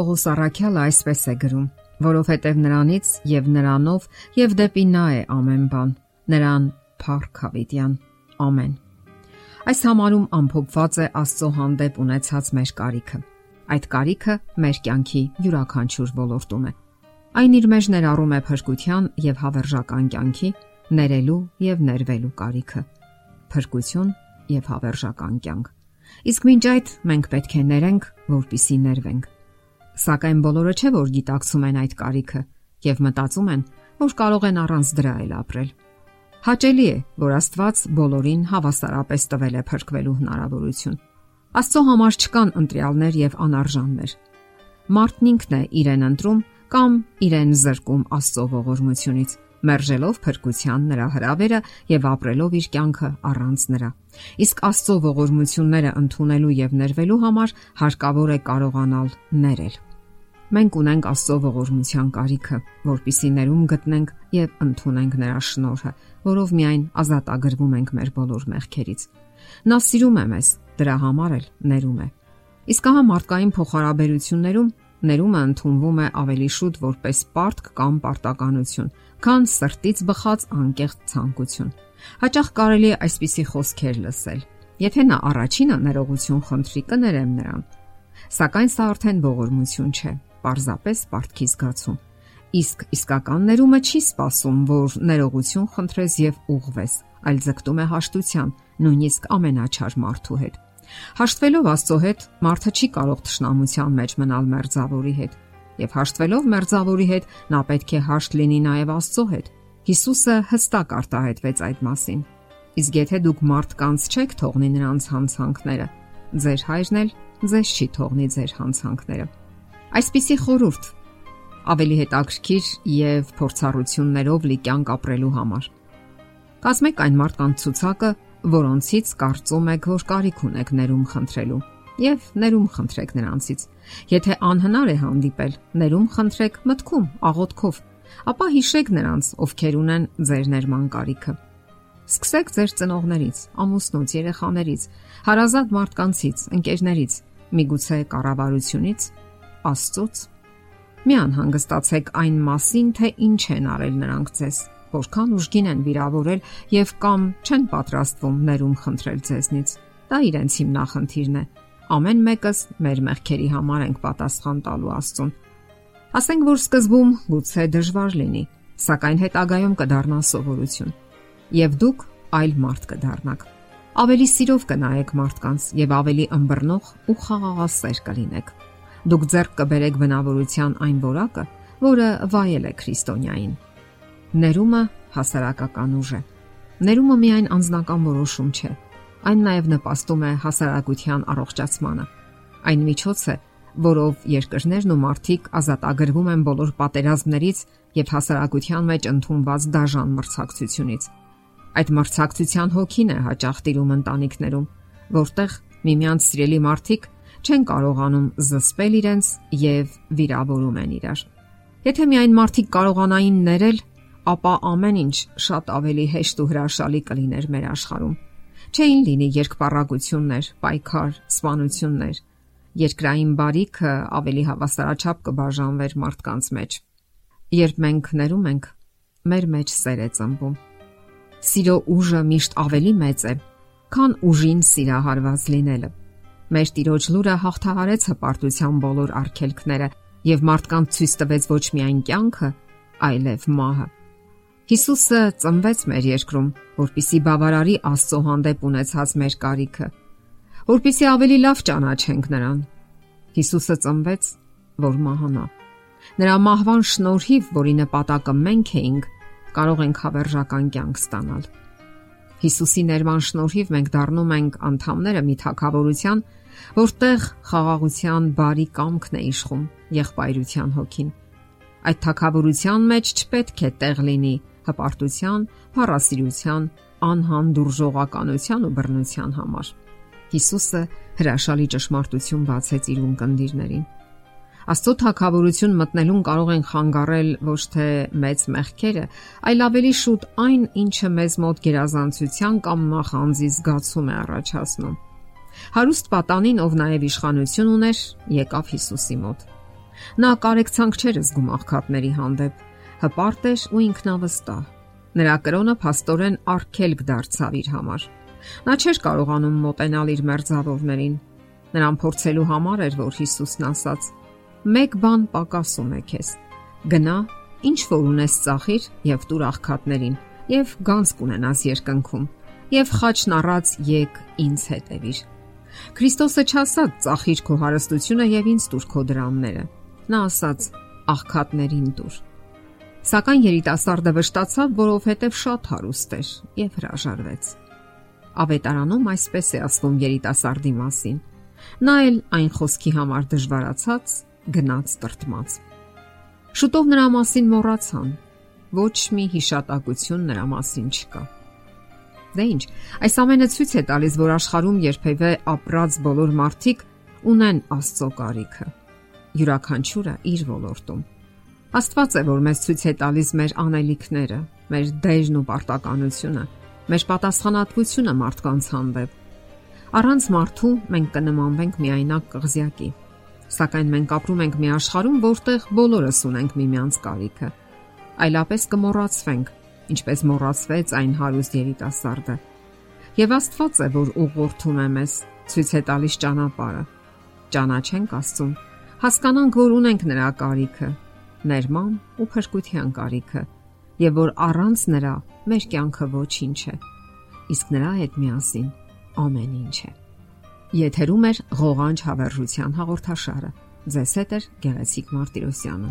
Պողոս Արաքյալը այսպես է գրում. որովհետև նրանից եւ նրանով եւ դեպի նա է ամեն բան նրան փառք հավիտյան ամեն այս համարում ամփոփված է Աստծո հանդեպ ունեցած մեր կարիքը այդ կարիքը մեր կյանքի յուրաքանչյուր ոլորտում է այն իր մեջ ներառում է փրկության եւ հավերժական կյանքի ներելու եւ ներվելու կարիքը փրկություն եւ հավերժական կյանք իսկ մինչ այդ մենք պետք է ներենք որpիսի ներվենք Սակայն բոլորը չէ որ գիտակցում են այդ կարիքը եւ մտածում են, որ կարող են առանց դրա էլ ապրել։ Հաճելի է, որ Աստված բոլորին հավասարապես տվել է փրկվելու հնարավորություն։ Աստծո համար չկան ընտրյալներ եւ անարժաններ։ Մարդն ինքն է իրեն ընտրում կամ իրեն զրկում Աստծո ողորմությունից, մերժելով փրկության նրա հրավերը եւ ապրելով իր կյանքը առանց նրա։ Իսկ Աստծո ողորմությունները ընդունելու եւ ներվելու համար հարկավոր է կարողանալ ներել։ Մենք ունենք Աստծո ողորմության կարիքը, որpիսի ներում գտնենք եւ ընդունենք նրա շնորհը, որով միայն ազատագրվում ենք մեր բոլոր մեղքերից։ Նա սիրում է մեզ, դրա համար էլ ներում է։ Իսկ հա մարդկային փոխհարաբերություններում ներումը ընդունվում է ավելի շուտ որպես պարտք կամ պարտականություն, քան սրտից բխած անկեղծ ցանկություն։ Հաճախ կարելի է այսպիսի խոսքեր լսել. Եթե նա առաջինը ներողություն խնդրի, կներեմ նրան։ Սակայն սա արդեն ողորմություն չէ պարզապես պարտքի զգացում։ Իսկ իսկական ներումը չի սпасում, որ ներողություն խնդրես եւ ուղվես, այլ ձգտում է հաշտության, նույնիսկ ամենաչար մարդու հետ։ Հաշտվելով Աստծո հետ մարդը չի կարող ճշնամության մեջ մնալ մերձավորի հետ, եւ հաշտվելով մերձավորի հետ նա պետք է հաշտ լինի նաեւ Աստծո հետ։ Հիսուսը հստակ արտահայտվեց այդ մասին։ Իսկ եթե դուք մարդկանց չեք թողնի նրանց հանցանքները, ձեր հայրն էլ ձեզ չի թողնի ձեր հանցանքները։ Այսպիսի խորուրդ ավելի հետաքրքիր եւ փորձառություններով լի կյանք ապրելու համար։ Կազմեք այն մարդկանց ցուցակը, որոնցից կարծում եք, որ կարիք ունեք ներում խնդրելու եւ ներում խնդրեք նրանցից։ Եթե անհնար է հանդիպել, ներում խնդրեք մտքում, աղոթքով, ապա հիշեք նրանց, ովքեր ունեն ձեր ներման կարիքը։ Սկսեք ձեր ծնողներից, ամուսնուց, երեխաներից, հարազատ մարդկանցից, ընկերներից, միգուցե կառավարությունից, Աստծոց։ Մի անհանգստացեք այն մասին, թե ինչ են արել նրանք ձեզ, որքան ուժգին են վիրավորել եւ կամ չեն պատրաստվում ներում խնդրել ձեզնից։ Դա իրենց հիմնախնդիրն է։ Ամեն մեկս մեր մեղքերի համար ենք պատասխան տալու Աստծուն։ Ասենք որ սկզբում գուցե դժվար լինի, սակայն հետագայում կդառնա սովորություն։ Եվ դուք այլ մարդ կդառնաք։ Ավելի սիրով կնայեք մարդկանց եւ ավելի ըմբռնող ու խաղաղասեր կլինեք դուք ձեռք կբերեք բնավորության այն որակը, որը վայել է քրիստոնյային։ Ներումը հասարակական ուժ է։ Ներումը միայն անձնական որոշում չէ, այն նաև նպաստում է հասարակության առողջացմանը։ Այն միջոց է, որով երկրներն ու մարդիկ ազատագրվում են բոլոր պատերազմներից եւ հասարակության մեջ ընդունված դաժան մրցակցությունից։ Այդ մրցակցության հոգին է հաճախ տիրում ընտանիքներում, որտեղ միմյանց սիրելի մարդիկ չեն կարողանում զսպել իրենց եւ վիրավորում են իրար։ Եթե միայն մարդիկ կարողանային ներել, ապա ամեն ինչ շատ ավելի հեշտ ու հրաշալի կլիներ մեր աշխարհում։ Չէին լինի երկպառակություններ, պայքար, սպանություններ։ Երկրային բարիքը ավելի հավասարաչափ կբաժանվեր մարդկանց մեջ։ Երբ մենք ներում ենք, մեր մեջ սեր է ծնվում։ Սիրո ուժը միշտ ավելի մեծ է, քան ուժին սիրահարված լինելը։ Մեր տիրոջ լուրը հաղթահարեց հպարտության բոլոր արգելքները եւ մարդկանց ցույց տվեց ոչ միայն կյանքը, այլև մահը։ Հիսուսը ծնվեց մեր երկրում, որpիսի բավարարի Աստծո հանդեպ ունեցած մեր կարիքը, որpիսի ավելի լավ ճանաչենք նրան։ Հիսուսը ծնվեց, որ մահանա։ Նրա մահվան շնորհիվ, որի նպատակը մենք էինք, կարող ենք հավերժական կյանք ստանալ։ Հիսուսի ներման շնորհիվ մենք դառնում ենք անդամները մի թակավորության, որտեղ խաղաղության բարի կամքն է իշխում եղբայրության հոգին։ Այդ թակավորության մեջ չպետք է տեղ լինի հպարտության, փառասիրության, անհանդուրժողականության ու բռնության համար։ Հիսուսը հրաշալի ճշմարտություն բացեց իր ունկնդիրներին։ Աստծո թակավորություն մտնելուն կարող են խանգարել ոչ թե մեծ մեղքերը, այլ ավելի շուտ այն, ինչը մեզ մոտ գերազանցության կամ նախանձի զգացում է առաջացնում։ Հարուստ պատանին, ով նաև իշխանություն ուներ, եկավ Հիսուսի մոտ։ Նա կարեկցանք չէր զգում աղքատների հանդեպ, հպարտ էր ու ինքնավստահ։ Նրա կրոնը փաստորեն արգելք դարձավ իր համար։ Նա չէր կարողանում մոտենալ իր մերձավորներին։ Նրան փորձելու համար էր, որ Հիսուսն ասաց. «Մեկ բան պակասում է քեզ։ Գնա, ինչ որ ունես ծախիր եւ տուր աղքատներին, եւ գանձ կունենաս երկնքում, եւ խաչն առած եկ ինձ հետևիր»։ Քրիստոսը չասաց ծախիր քո հարստությունը եւ ինձ տուր քո դրամները։ Նա ասաց աղքատներին տուր։ Սակայն երիտասարդը վշտացավ, որովհետև շատ հարուստ էր եւ հրաժարվեց։ Ավետարանում այսպես է ասվում երիտասարդի մասին. Նա էլ այն խոսքի համար դժվարացած գնաց տրտմած։ Շուտով նրա մասին մոռացան։ Ոչ մի հիշատակություն նրա մասին չկա։ Դե ինչ, այս ամենը ցույց է տալիս, որ աշխարհում երբևէ ապրած բոլոր մարդիկ ունեն Աստծո կարիքը։ Յուրաքանչյուրը իր ոլորտում։ Աստված է, որ մեզ ցույց է տալիս մեր անելիքները, մեր դերն ու պարտականությունը, մեր պատասխանատվությունը մարդկանց հանդեպ։ Առանց մարդու մենք կնմանվենք միայնակ կղզյակի։ Սակայն մենք ապրում ենք մի աշխարհում, որտեղ բոլորս ունենք միմյանց կարիքը։ Այլապես կմոռացվենք ինչպես մոռացվեց այն հարուստ երիտասարդը։ Եվ Աստված է, որ ուղղորդում է մեզ, ցույց է տալիս ճանապարհը։ Ճանաչենք Աստծուն, հասկանանք, որ ունենք նրա կարիքը, ներման ու փրկության կարիքը, եւ որ առանց նրա մեր կյանքը ոչինչ է։ Իսկ նրա հետ միասին ամեն ինչ է։ Եթերում է ղողանջ հավերժության հաղորդաշարը։ Ձեզ հետ է Գեղեցիկ Մարտիրոսյանը։